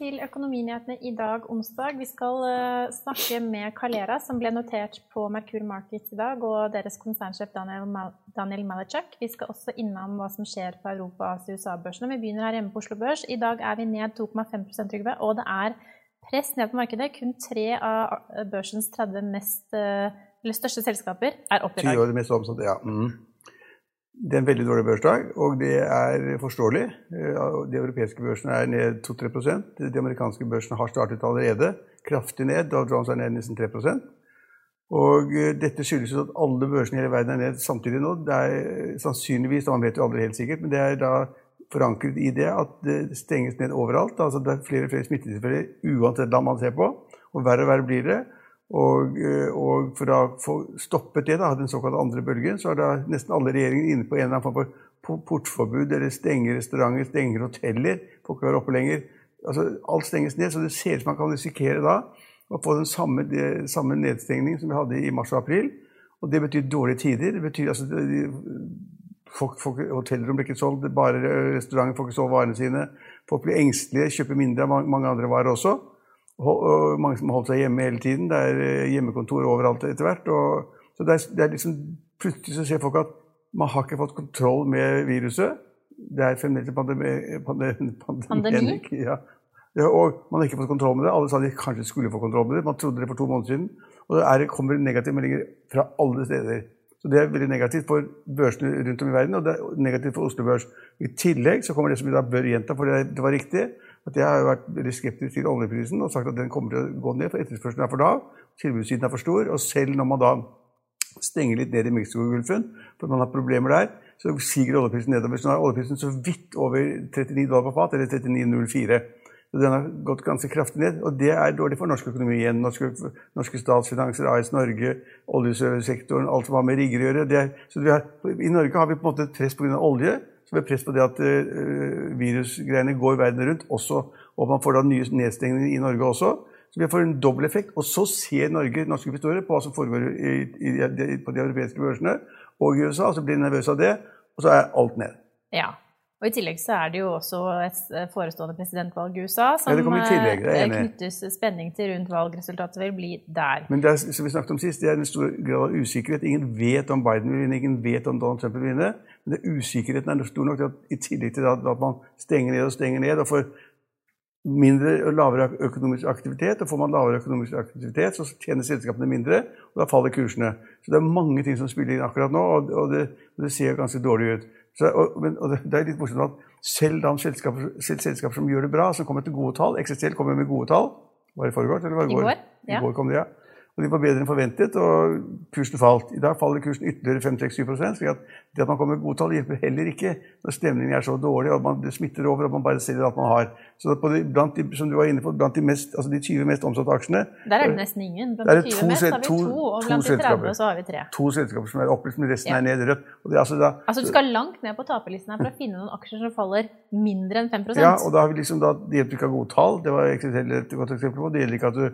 til Økonominyhetene i dag, onsdag. Vi skal eh, snakke med Calera, som ble notert på Merkur Markets i dag, og deres konsernsjef Daniel, Mal Daniel Malachuk. Vi skal også innom hva som skjer på Europa- og USA-børsene. Vi begynner her hjemme på Oslo Børs. I dag er vi ned 2,5% Trygve, og det er press ned på markedet. Kun tre av børsens 30 mest, eh, største selskaper er opp i dag. 20 år mest omsatt, ja. Mm. Det er en veldig dårlig børsdag, og det er forståelig. Eh, De europeiske børsene er ned 2-3% De amerikanske børsene har startet allerede kraftig ned. Dow Jones er ned nesten 3 Og eh, dette skyldes jo at alle børsene i hele verden er ned samtidig nå. Det er eh, sannsynligvis, man vet jo aldri helt sikkert, men det er da forankret i det at det stenges ned overalt. Altså det er flere og flere smittetilfeller uansett land man ser på, og verre og verre blir det. Og, eh, og for å få stoppet det, da, den såkalte andre bølgen, så er da nesten alle regjeringer inne på en eller annen form for po- portforbud, eller stenger restauranter, stenger hoteller. Får ikke være oppe lenger. Altså, alt stenges ned, så det ser ut som man kan risikere da å få den samme, de, samme nedstengning som vi hadde i mars og april. Og det betyr dårlige tider. Det betyr altså de, folk, folk, Hotellrom blir ikke solgt, bare restauranter får ikke solgt varene sine. Folk blir engstelige, kjøper mindre av mange andre varer også. Mange som har holdt seg hjemme hele tiden. Det er eh, hjemmekontor overalt etter hvert. Så det er, det er liksom, plutselig så ser folk at man har ikke fått kontroll med viruset. Det er fremdeles pandemi. pandemi, Pandemi? Ja. Ja, og man har ikke fått kontroll med det. Alle sa de kanskje skulle få kontroll med det. Man trodde det for to måneder siden. Og det er, kommer negative meldinger fra alle steder. Så det er veldig negativt for børsene rundt om i verden, og det er negativt for Oslo Børs. I tillegg så kommer det som vi da bør gjenta, for det, det var riktig, at jeg har vært veldig skeptisk til oljeprisen og sagt at den kommer til å gå ned, for etterspørselen er for lav, tilbudssiden er for stor, og selv når man da stenger litt ned i Mexicogolfen, for man har problemer der, så siger oljeprisen nedover. Så nå er oljeprisen så vidt over 39 dollar på fat, eller 39,04. Så den har gått ganske kraftig ned, og det er dårlig for norsk økonomi igjen. Norske, norske statsfinanser, AS Norge, oljesektoren, alt som har med rigger å gjøre. Er, så har, I Norge har vi på en måte et press pga. olje, har press på det at uh, virusgreiene går verden rundt også, og man får da nye nedstengninger i Norge også. Så vi får en dobbel effekt. Og så ser Norge, norske investorer på hva som foregår i, i, i, på de europeiske børsene og i USA, og så blir de nervøse av det, og så er alt ned. Ja. Og I tillegg så er det jo også et eh, forestående presidentvalg i USA som Ja, det i tillegg, eh, knyttes spenning til rundt valgresultatet vil bli der. Men det er, som vi snakket om sist, det er en stor grad av usikkerhet. Ingen vet om Biden vil vinne, ingen vet om Donald Trump vil vinne. Men det usikkerheten er stor nok at i tillegg til at, at man stenger ned og stenger ned og får mindre og lavere økonomisk aktivitet, og får man lavere økonomisk aktivitet, så tjener selskapene mindre, og da faller kursene. Så det er mange ting som spiller inn akkurat nå, og, og, det, og det, ser ganske dårlig ut. Så, og, men, og det, er litt morsomt at selv, da selskaper, selv selskaper som gjør det bra, som kommer til gode tall, XSL kommer med gode tall, var det i forgårs, eller var det I går, ja. I går kom det, ja. Og de var bedre enn forventet, og kursen falt. I dag faller kursen ytterligere 5-6-7 slik at det at man kommer med gode tall, hjelper heller ikke når stemningen er så dårlig og man, det smitter over og man bare selger alt man har. Så på de, blant de, som du var inne på, blant de, mest, altså de 20 mest omsatte aksjene Der er det nesten ingen. Blant de 20 mest har vi to- og blant de 30 så har vi tre. to selskaper som er oppe, men resten Ja. er ned rødt. Og det, altså, da, Altså Du skal langt ned på taperlisten her for å finne noen aksjer som faller mindre enn 5% Ja, og da har vi liksom da, Det hjelper ikke å ha gode tall, det var et godt eksempel på. Det gjelder ikke at du,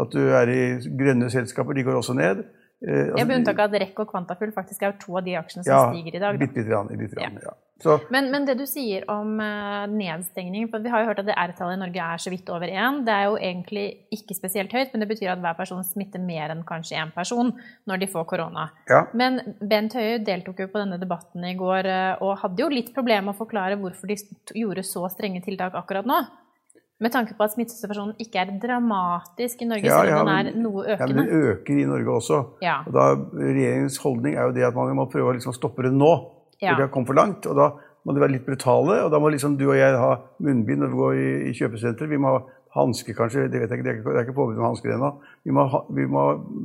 at du er i grønne selskaper, de går også ned. Eh, altså, med unntak av at REC og Quantafull faktisk er to av de aksjene som ja, stiger i dag. Da. Bitte lite grann. Bitte grann ja. Så, Men, men det du sier om uh, nedstengning for Vi har jo hørt at det R-tallet i Norge er så vidt over én. Det er jo egentlig ikke spesielt høyt, men det betyr at hver person smitter mer enn kanskje én person når de får korona. ja. Men Bent Høie deltok jo på denne debatten i går uh, og hadde jo litt problemer med å forklare hvorfor de gjorde så strenge tiltak akkurat nå. Med tanke på at smittesituasjonen ikke er dramatisk i Norge, Ja, selv ja, den er noe økende. ja, men den øker i Norge også. Ja. Og da, Regjeringens holdning er jo det at man må prøve å liksom stoppe det nå. Ja. Det har kommet for langt. og da må de være litt brutale. Og da må liksom du og jeg ha munnbind når vi går i, i kjøpesenter. Vi må ha hansker kanskje, det vet jeg ikke, det er ikke, ikke påbud om hansker ennå. Vi, må ha- vi, må,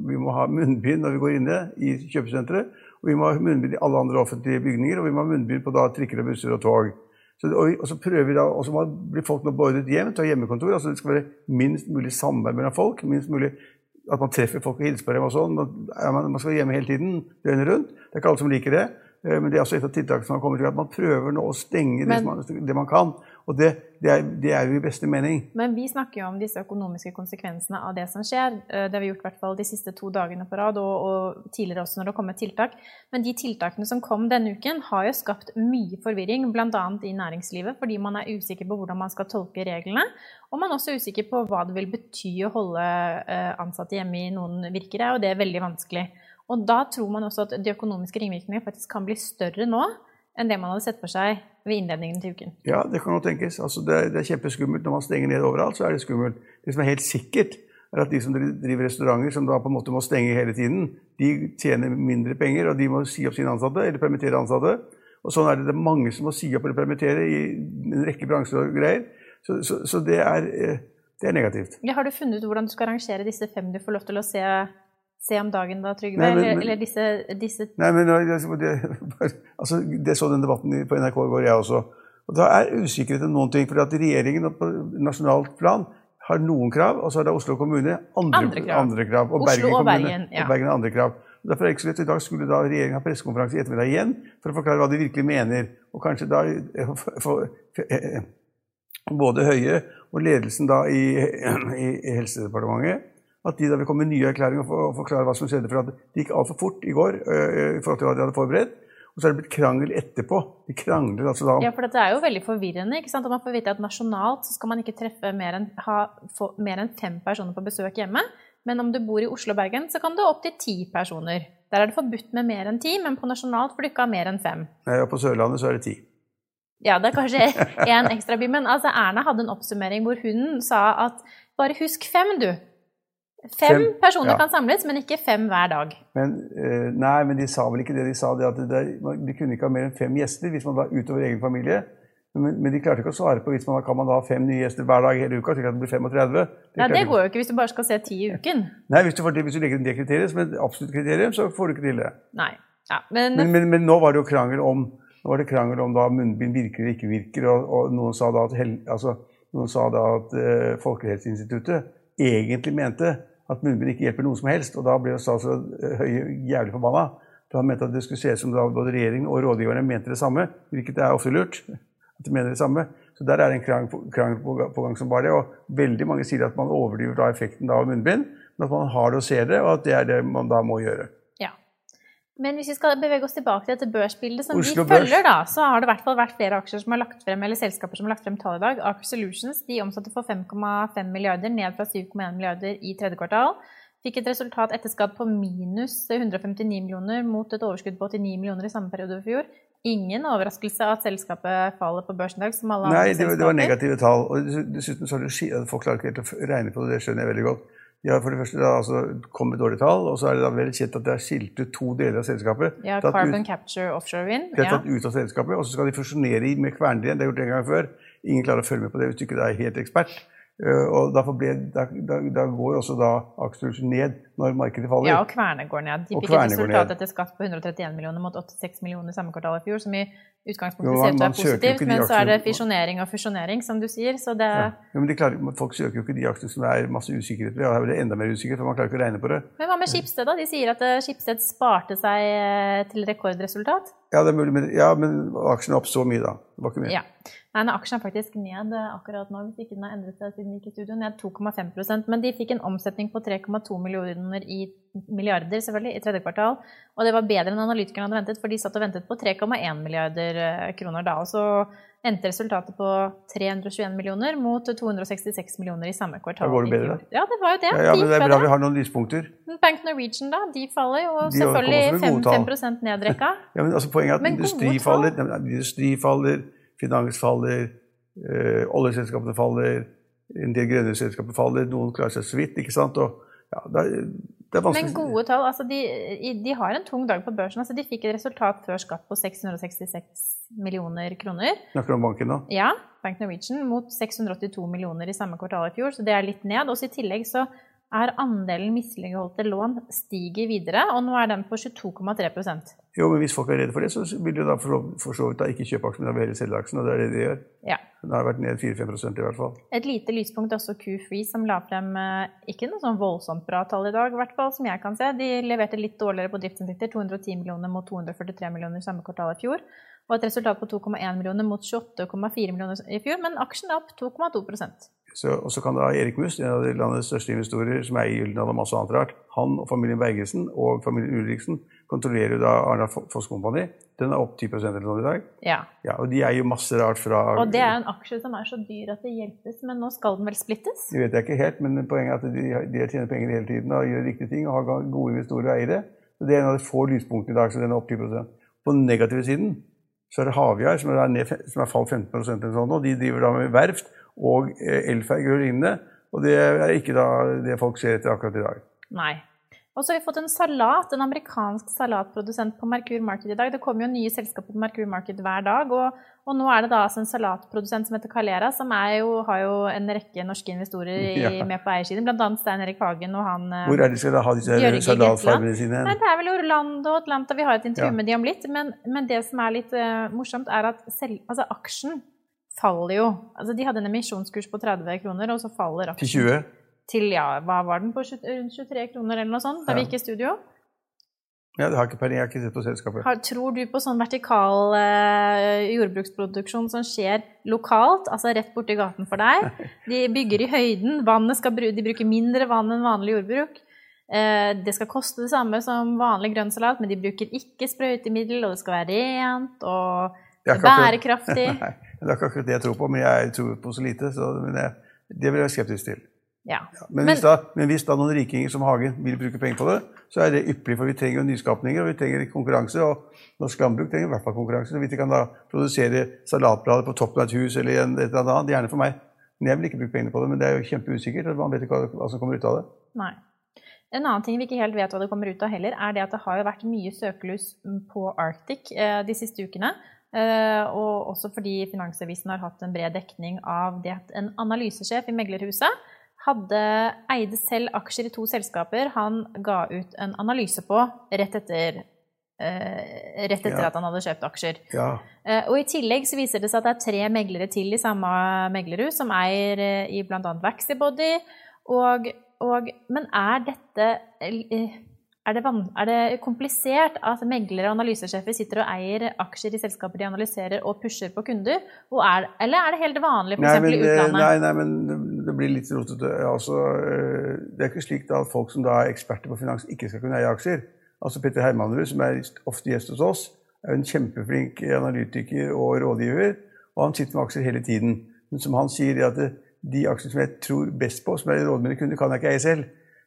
vi må ha munnbind når vi går inne i kjøpesenteret. Og vi må ha munnbind i alle andre offentlige bygninger, og vi må ha munnbind på da, trikker og busser og tog. Så, og, og så prøver vi da, og så må blir folk nå beordret hjem til å ha hjemmekontor. altså Det skal være minst mulig samarbeid mellom folk. minst mulig at man treffer folk og hilser på dem og sånn. Man, man, skal være hjemme hele tiden, døgnet rundt. Det er ikke alle som liker det. eh, Men det er også et av tiltakene som har kommet til at man prøver nå å stenge det, Men- som man, det man kan. Og det, det, er, det er jo i beste mening. Men vi snakker jo om disse økonomiske konsekvensene av det som skjer. Eh, Det har vi gjort i hvert fall de siste to dagene på rad, og, og tidligere også når det har kommet tiltak. Men de tiltakene som kom denne uken, har jo skapt mye forvirring, bl.a. i næringslivet, fordi man er usikker på hvordan man skal tolke reglene. Og man er også usikker på hva det vil bety å holde eh, ansatte hjemme i noen virkere, og det er veldig vanskelig. Og da tror man også at de økonomiske ringvirkningene faktisk kan bli større nå enn det man hadde sett for seg ved innledningen til uken. Ja, det kan godt tenkes. Altså, det, er, det er kjempeskummelt. Når man stenger ned overalt, så er det skummelt. Det som er helt sikkert, er at de som driver restauranter, som da på en måte må stenge hele tiden, de tjener mindre penger, og de må si opp sine ansatte, eller permittere ansatte. Og sånn er det, det er mange som må si opp eller permittere i en rekke bransjer og greier. Så, så, så det, er, eh, det er negativt. Ja, har du funnet ut hvordan du skal arrangere disse fem du får lov til å se, se om dagen da, Trygve? Nei, men- eller, eller disse, disse Nei, men det, det, altså, det så den debatten på NRK i går, jeg også. Og da er usikkerhet om noen ting. For at regjeringen på nasjonalt plan har noen krav, og så har det Oslo kommune andre, Andre krav. andre krav. Og Oslo Bergen og kommune Bergen, ja. og Bergen andre krav. Derfor er det ikke så lett. I dag skulle da regjeringen ha pressekonferanse i ettermiddag igjen for å forklare hva de virkelig mener. Og kanskje da for, for, for, både Høie og ledelsen da i, i, i Helsedepartementet at de da vil komme med nye erklæringer og for- forklare hva som skjedde. For at det gikk altfor fort i går i forhold til hva de hadde forberedt. Og så er det blitt krangel etterpå. De krangler altså da om Ja, for dette er jo veldig forvirrende. ikke sant? Og man får vite at nasjonalt så skal man ikke treffe mer enn, ha få mer enn fem personer på besøk hjemme. Men om du bor i Oslo og Bergen, så kan du ha opptil ti personer. Der er det forbudt med mer enn ti, men på nasjonalt får du ikke ha mer enn fem. Nei, og på Sørlandet så er det ti. Ja, det er kanskje én ekstra by, men altså Erna hadde en oppsummering hvor hun sa at bare husk fem, du. Fem, Fem, personer ja. kan samles, men ikke fem hver dag. Men, øh, nei, men de sa vel ikke det. De sa det at det, det, de kunne ikke ha mer enn fem gjester hvis man var utover egen familie. Men, men de klarte ikke å svare på hvis man kan man ha fem nye gjester hver dag hele uka. slik at det blir 35. De ja, Det går jo ikke hvis du bare skal se ti i uken. Nei, hvis du, får hvis du legger inn det kriteriet som et absolutt kriterium, så får du ikke til det. Nei. Ja, men, Men, men, men nå var det jo krangel om nå var det krangel om da munnbind virker eller ikke virker. Og, og noen sa da at, hel, altså, noen sa da at uh, Folkehelseinstituttet egentlig mente at munnbind ikke hjelper noen som helst. Og da ble jo statsråd eh, Høie jævlig forbanna. For han mente at det skulle se ut som da både regjeringen og rådgiverne mente det samme. Hvilket er ofte lurt. At de mener det samme. Så der er det en krangel på, på, gang som bare det. Og veldig mange sier at man overdriver da effekten av munnbind. Men at man har det og ser det, og at det er det man da må gjøre. Men hvis vi skal bevege oss tilbake til dette børsbildet som Oslo vi følger, da, så har det i hvert fall vært flere aksjer som har lagt frem, eller selskaper som har lagt frem tall i dag. Aker Solutions de omsatte for 5,5 milliarder, ned fra 7,1 milliarder i tredje kvartal. Fikk et resultat etter skatt på minus 159 millioner mot et overskudd på 89 millioner i samme periode i fjor. Ingen overraskelse at selskapet faller på børsen i dag, som alle Nei, andre det, var- det var negative tall. Og dess- dessuten så har det ski- folk klarer ikke helt å regne på det, det skjønner jeg veldig godt. De har for det første da, altså, kommet med dårlige tall, og så er det da vel kjent at det er skilt ut to deler av selskapet. Ja, Carbon ut, Capture Offshore Wind. de er tatt ut av selskapet, og så skal de fusjonere med Kværner igjen. Det har gjort en gang før. Ingen klarer å følge med på det hvis du ikke er helt ekspert. Eh, og derfor ble, da, da, da går også da aksjekursen ned når markedet faller. Ja, og Kværner går ned. De fikk et resultat etter skatt på 131 millioner mot 86 millioner samme kvartal i fjor, som i utgangspunktet Jo, å man være positivt, men så er det fisjonering og fusjonering, som du sier. Så det Ja. Ja, men de klarer, folk søker jo ikke de aksjene som det er masse usikkerhet ved. blir det enda mer usikkerhet, for man klarer ikke å regne på det. Men hva med Skipsted, da? De sier at eh, Skipsted sparte seg eh, til rekordresultat. Ja, det er mulig, men, ja, men aksjene er opp så mye, da. Det var ikke mer. Ja. Nei, den aksjen er faktisk ned eh, akkurat nå, hvis ikke den har endret seg siden vi gikk i studio, ned 2,5 Men de fikk en omsetning på 3,2 millioner i milliarder selvfølgelig, i tredje kvartal. Og det var bedre enn analytikerne hadde ventet, for de satt og ventet på 3,1 milliarder kroner da. Og så endte resultatet på 321 millioner mot 266 millioner i samme kvartal. Da går det bedre, da. Ja, det var jo det. Ja, ja, men det er bra vi har noen lyspunkter. Bank Norwegian, da, de faller jo De selvfølgelig med 5, tall. 5 nedrekka. Ja, men altså Poenget er at industri faller, industri faller, finans faller, eh, oljeselskapene faller, en del grønne selskaper faller, noen klarer seg så vidt. ikke sant? Og, ja, det, er, det er vanskelig Men gode tall. altså de, de har en tung dag på børsen. altså De fikk et resultat før skatt på 666 millioner kroner. Snakker om banken nå. Ja, Bank Norwegian mot 682 millioner i samme kvartal i fjor, så det er litt ned. Også I tillegg så er andelen misligholdte lån stiger videre, og nå er den på 22,3% Jo, men Hvis folk er redde for det, så vil de da for så- vidt da ikke kjøpe aksjen, men da heller selge aksjen. og Det er det de gjør. Ja. Den har vært ned 4-5 i hvert fall. Et lite lyspunkt er også Q3, som la frem eh, ikke noe sånn voldsomt bra tall i dag, i hvert fall som jeg kan se. De leverte litt dårligere på driftsinntekter, 210 millioner mot 243 millioner i samme kvartal i fjor. Og et resultat på 2,1 millioner mot 28,4 millioner i fjor, men aksjen er opp 2,2 Så, og så kan da Erik Must, en av de landets største investorer, som eier Gyldendal og masse annet rart, han og familien Bergesen og familien Ulriksen kontrollerer jo da Arna Foss Kompani. Den er opp 10 eller noe i dag. Ja. Ja, og de eier jo masse rart fra Og det er en aksje som er så dyr at det hjelpes, men nå skal den vel splittes? Det vet jeg ikke helt, men poenget er at de, de tjener penger hele tiden og gjør riktige ting og har gode investorer og eiere. Så Det er en av de få lyspunktene i dag, så den er opp 10 På den negative siden så er det Havyard, som er, ned, som er falt 15 eller sånn, og de driver da med verft og eh, elferger og lignende. Og det er ikke det folk ser etter akkurat i dag. Nei. Og så har vi fått en salat, en amerikansk salatprodusent på Merkur Market i dag. Det kommer jo nye selskaper på Merkur Market hver dag. Og, og nå er det da altså en salatprodusent som heter Calera, som jo, har jo en rekke norske investorer i, Ja. med på eiersiden. Blant annet Stein Erik Hagen og han eh, Hvor er de skal da ha disse salatfarmene sine? Nei, det er vel Orlando og Atlanta. Vi har et intervju Ja. med de om litt. Men, men det som er litt uh, morsomt, er at selv, altså, aksjen faller jo. Altså, de hadde en emisjonskurs på 30 kroner, og så faller Til 20? til ja, hva var den på? 20 Rundt 23 kroner eller noe sånt da vi Ja. gikk i studio. Ja, det har ikke peiling. Jeg har ikke sett på selskapet. Har, tror du på sånn vertikal eh, jordbruksproduksjon som skjer lokalt, altså rett borti gaten for deg? De bygger i høyden, vannet skal, de bruker mindre vann enn vanlig jordbruk. Eh, det skal koste det samme som vanlig grønnsalat, men de bruker ikke sprøytemiddel, og det skal være rent og ikke bærekraftig. Nei, det er ikke akkurat det jeg tror på, men jeg tror på så lite. Så, men jeg, det vil jeg skeptisk til. Ja. Men, Men- hvis da, men hvis da noen rikinger som Hagen vil bruke penger på det, så er det ypperlig, for vi trenger jo nyskapninger og vi trenger konkurranse. Og norsk landbruk trenger i hvert fall konkurranse. Så hvis de kan da produsere salatblader på toppen av et hus eller en, et eller annet, gjerne for meg. Men jeg vil ikke bruke pengene på det, men det er jo kjempeusikkert. Man vet ikke hva som kommer ut av det. Nei. En annen ting vi ikke helt vet hva det kommer ut av heller, er det at det har jo vært mye søkelys på Arctic eh, de siste ukene. Eh, og også fordi Finansavisen har hatt en bred dekning av det at en analysesjef i meglerhuset hadde, eide selv aksjer i to selskaper han ga ut en analyse på rett etter, eh, rett etter Ja. at han hadde kjøpt aksjer. Ja, Eh, Og I tillegg så viser det seg at det er tre meglere til i samme meglerhus som eier i bl.a. Vaxibody. Og, og, men er dette er det, er det komplisert at meglere og analysesjefer sitter og eier aksjer i selskaper de analyserer og pusher på kunder? Er, eller er det helt vanlig Nei, f.eks. men, i det- utlandet? nei, nei, men det- blir litt rotete. Altså, øh, det er ikke slik at folk som er eksperter på finans, ikke skal kunne eie aksjer. Altså Petter Hermanrud, som er ofte gjest hos oss, er en kjempeflink analytiker og rådgiver. Og han sitter med aksjer hele tiden. Men som han sier, er at de aksjene som jeg tror best på, som er rådmennene kunder, kan jeg ikke eie selv.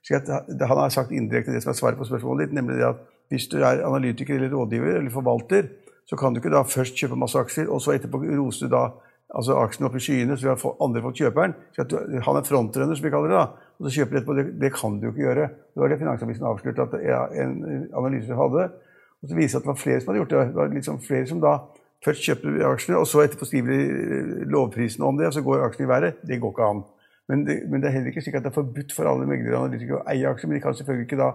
Han har sagt indirekte det som er svaret på spørsmålet ditt, nemlig det at hvis du er analytiker eller rådgiver eller forvalter, så kan du ikke da først kjøpe masse aksjer, og så etterpå roser du da altså aksjen opp i skyene, så har fått- andre folk kjøper den. Han er frontrunner, som vi kaller det. da, Og så kjøper du etterpå. Det, det kan du jo ikke gjøre. Det var det Finansavisen avslørte at en analyse hadde. Og så viser det at det var flere som hadde gjort det. Det var liksom flere som da først kjøpte aksjene, og så etterpå skriver de lovprisene om det, og så går aksjene i været. Det går ikke an. Men det, men det er heller ikke slik at det er forbudt for alle meglere og analytikere å eie aksjer. Men de kan selvfølgelig ikke da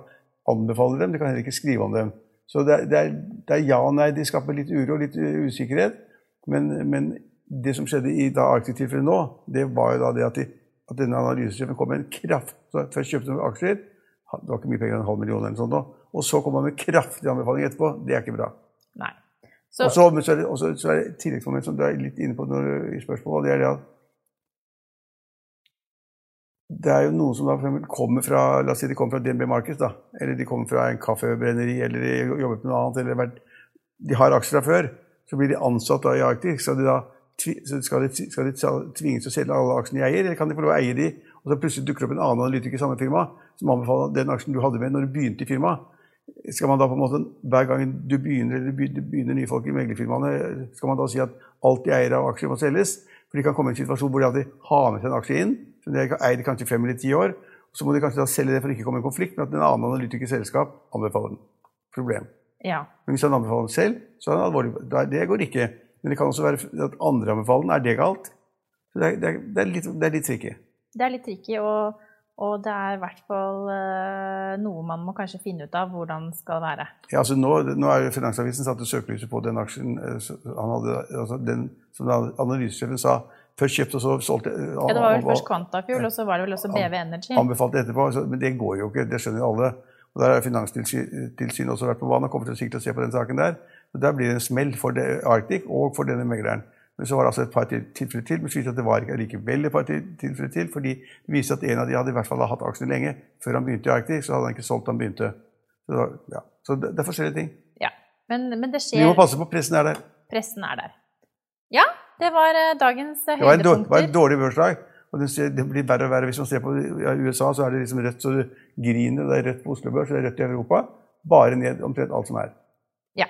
anbefale dem, de kan heller ikke skrive om dem. Så det er, det er, det er ja og nei. De skaper litt uro og litt uh, usikkerhet. Men, men det som skjedde i Arctic-tilfellet nå, det var jo da det at, de, at denne analysesjefen kom med en kraft så Først kjøpte de aksjer, det var ikke mye penger, en halv million eller noe sånt, Da. og så kom han med kraftig anbefaling etterpå. Det er ikke bra. Nei. Så, Og så, er det, også, så er det et tilleggsmoment som du er litt inne på når, i spørsmålet, det er det at det er jo noen som da kommer fra la oss si de kommer fra DNB Markets, da, eller de kommer fra en kaffebrenneri eller de jobber på noe annet, eller de har aksjer fra før. så blir de ansatt da i Arctic. Skal de da skal de, skal de tvinges til å selge alle aksjene de eier, eller kan de få lov å eie de, og så plutselig dukker det opp en annen analytiker i samme firma som anbefaler den aksjen du hadde med når du begynte i firmaet? Skal man da på en måte, Hver gang du begynner, eller begynner nye folk i meglerfirmaene, skal man da si at alt de eier av aksjer, må selges? For de kan komme i en situasjon hvor de alltid har med seg en aksje inn, som de har eid kanskje fem eller ti år. Så må de kanskje da selge det for å ikke komme i konflikt med at en annen analytiker selskap anbefaler den. Problem. Ja. Men hvis han anbefaler den selv, så er det alvorlig. Det går ikke. Men det kan også være at andre anbefaler den. Er det galt? Så det er, det er, det er litt, det er litt tricky. Det er litt tricky, og, og det er i hvert fall uh, noe man må kanskje finne ut av hvordan skal være. Ja, altså nå, nå er Finansavisen satt søkelyset på den aksjen uh, han hadde, altså den, som analysesjefen sa først kjøpte, og så solgte Uh, ja, det var vel først Quantafuel, og så var det vel også BV Energy. Anbefalte etterpå, men det går jo ikke. Det skjønner jo alle. Og Der har Finanstilsynet også vært på banen og kommer til å se på den saken der. Så Der blir det en smell for Arctic og for denne megleren. Men så var det altså et par tilfeller til, men så at det var ikke likevel et par tilfeller til, fordi det viste at en av de hadde i hvert fall hatt aksjene lenge. Før han begynte i Arctic, så hadde han ikke solgt da han begynte. Så, var, ja. så det, det, er forskjellige ting. Ja, men, men, det skjer Vi må passe på. Pressen er der. Pressen er der. Ja, det var uh, dagens høydepunkter. Det var, det var en dårlig børsdag. Og det, blir verre og verre. Hvis man ser på USA, så er det liksom rødt så du griner. Det er rødt på Oslo Børs, det er rødt i Europa. Bare ned omtrent alt som er. Ja.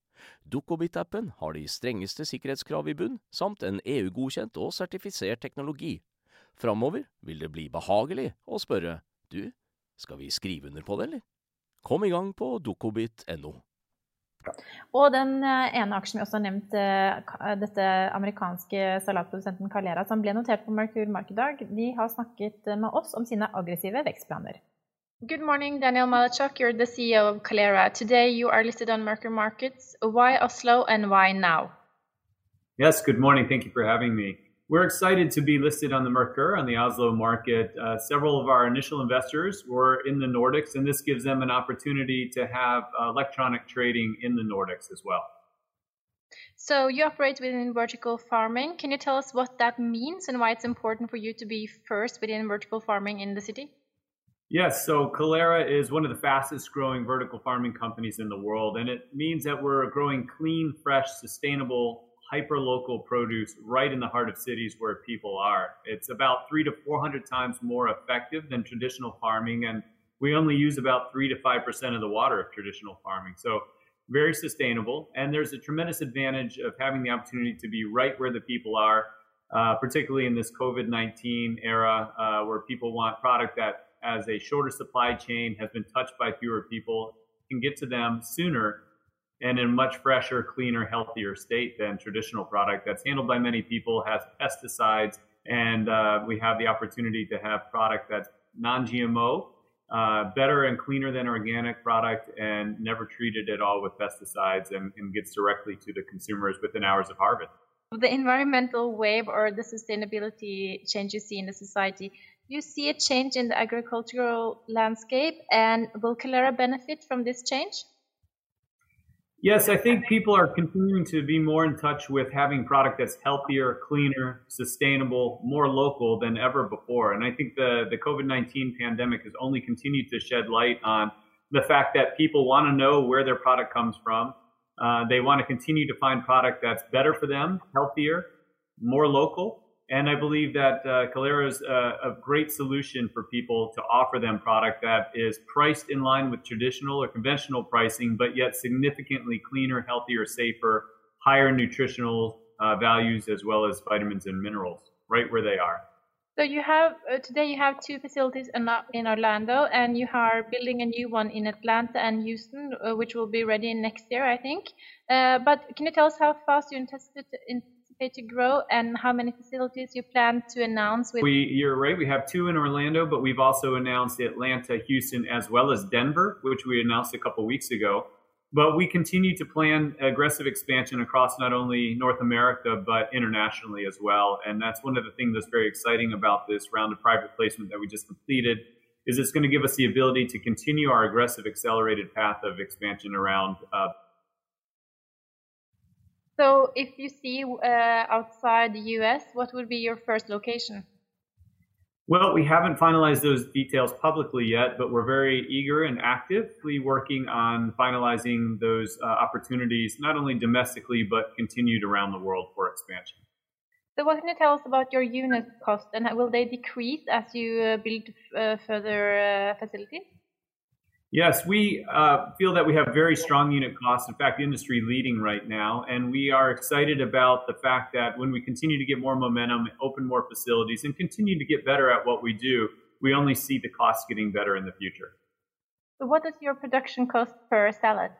Dukkobit-appen har de strengeste sikkerhetskrav i bunn, samt en EU-godkjent og sertifisert teknologi. Framover vil det bli behagelig å spørre du, skal vi skrive under på det, eller? Kom i gang på dukkobit.no. Og den eh, ene aksjen vi også har nevnt, eh, dette amerikanske salatprodusenten Calera, som ble notert på Merkur Markedag, de har snakket med oss om sine aggressive vekstplaner. Good morning, Daniel Malachuk. You're the CEO of Calera. Today you are listed on Merkur Markets. Why Oslo and why now? Yes, good morning. Thank you for having me. We're excited to be listed on the Merkur on the Oslo market. Uh, several of our initial investors were in the Nordics, and this gives them an opportunity to have uh, electronic trading in the Nordics as well. So, you operate within vertical farming. Can you tell us what that means and why it's important for you to be first within vertical farming in the city? Yes, so Calera is one of the fastest growing vertical farming companies in the world, and it means that we're growing clean, fresh, sustainable hyper-local produce right in the heart of cities where people are. It's about three to 400 times more effective than traditional farming, and we only use about three to 5% of the water of traditional farming. So very sustainable, and there's a tremendous advantage of having the opportunity to be right where the people are, uh, particularly in this COVID-19 era uh, where people want product that as a shorter supply chain has been touched by fewer people can get to them sooner and in much fresher, cleaner, healthier state than traditional product that's handled by many people, has pesticides, and uh, we have the opportunity to have product that's non-GMO, uh, better and cleaner than organic product, and never treated at all with pesticides, and, and gets directly to the consumers within hours of harvest. The environmental wave or the sustainability change you see in the society, you see a change in the agricultural landscape, and will Calera benefit from this change? Yes, I think people are continuing to be more in touch with having product that's healthier, cleaner, sustainable, more local than ever before. And I think the, the COVID 19 pandemic has only continued to shed light on the fact that people want to know where their product comes from. Uh, they want to continue to find product that's better for them, healthier, more local, and I believe that uh, Calera is a, a, great solution for people to offer them product that is priced in line with traditional or conventional pricing, but yet significantly cleaner, healthier, safer, higher nutritional uh, values as well as vitamins and minerals, right where they are. So you have uh, today you have two facilities in, in Orlando, and you are building a new one in Atlanta and Houston, uh, which will be ready next year, I think. Uh, but can you tell us how fast you anticipate to grow and how many facilities you plan to announce? With- we, you're right. We have two in Orlando, but we've also announced Atlanta, Houston, as well as Denver, which we announced a couple weeks ago. But we continue to plan aggressive expansion across not only North America, but internationally as well. And that's one of the things that's very exciting about this round of private placement that we just completed is it's going to give us the ability to continue our aggressive accelerated path of expansion around uh, so if you see uh, outside the US, what would be your first location? Well, we haven't finalized those details publicly yet, but we're very eager and actively working on finalizing those uh, opportunities, not only domestically, but continued around the world for expansion. So, what can you tell us about your unit cost, and will they decrease as you uh, build uh, further uh, facilities? Yes, we uh, feel that we have very strong unit costs, in fact, industry leading right now. And we are excited about the fact that when we continue to get more momentum, open more facilities, and continue to get better at what we do, we only see the costs getting better in the future. So, what is your production cost per salad?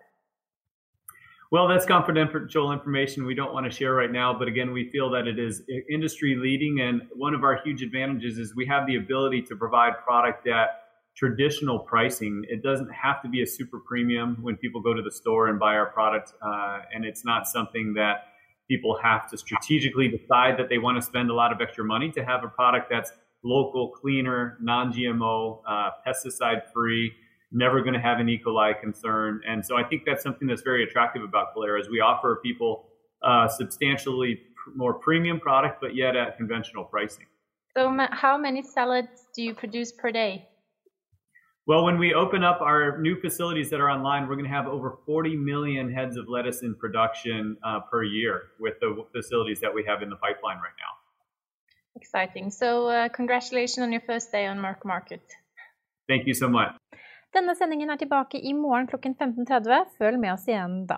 Well, that's confidential information we don't want to share right now. But again, we feel that it is industry leading. And one of our huge advantages is we have the ability to provide product that traditional pricing. It doesn't have to be a super premium when people go to the store and buy our product, uh, and it's not something that people have to strategically decide that they want to spend a lot of extra money to have a product that's local, cleaner, non-GMO, uh, pesticide-free, never going to have an E. coli concern. And so I think that's something that's very attractive about Calera is we offer people uh, substantially pr- more premium product, but yet at conventional pricing. So how many salads do you produce per day? Well, when we open up our new facilities that are online, we're going to have over 40 million heads of lettuce in production uh, per year with the facilities that we have in the pipeline right now. Exciting. So, uh, congratulations on your first day on Merck Market. Thank you so much. Denne sendingen er tilbake i morgen klokken 15.30. Følg med oss igjen da.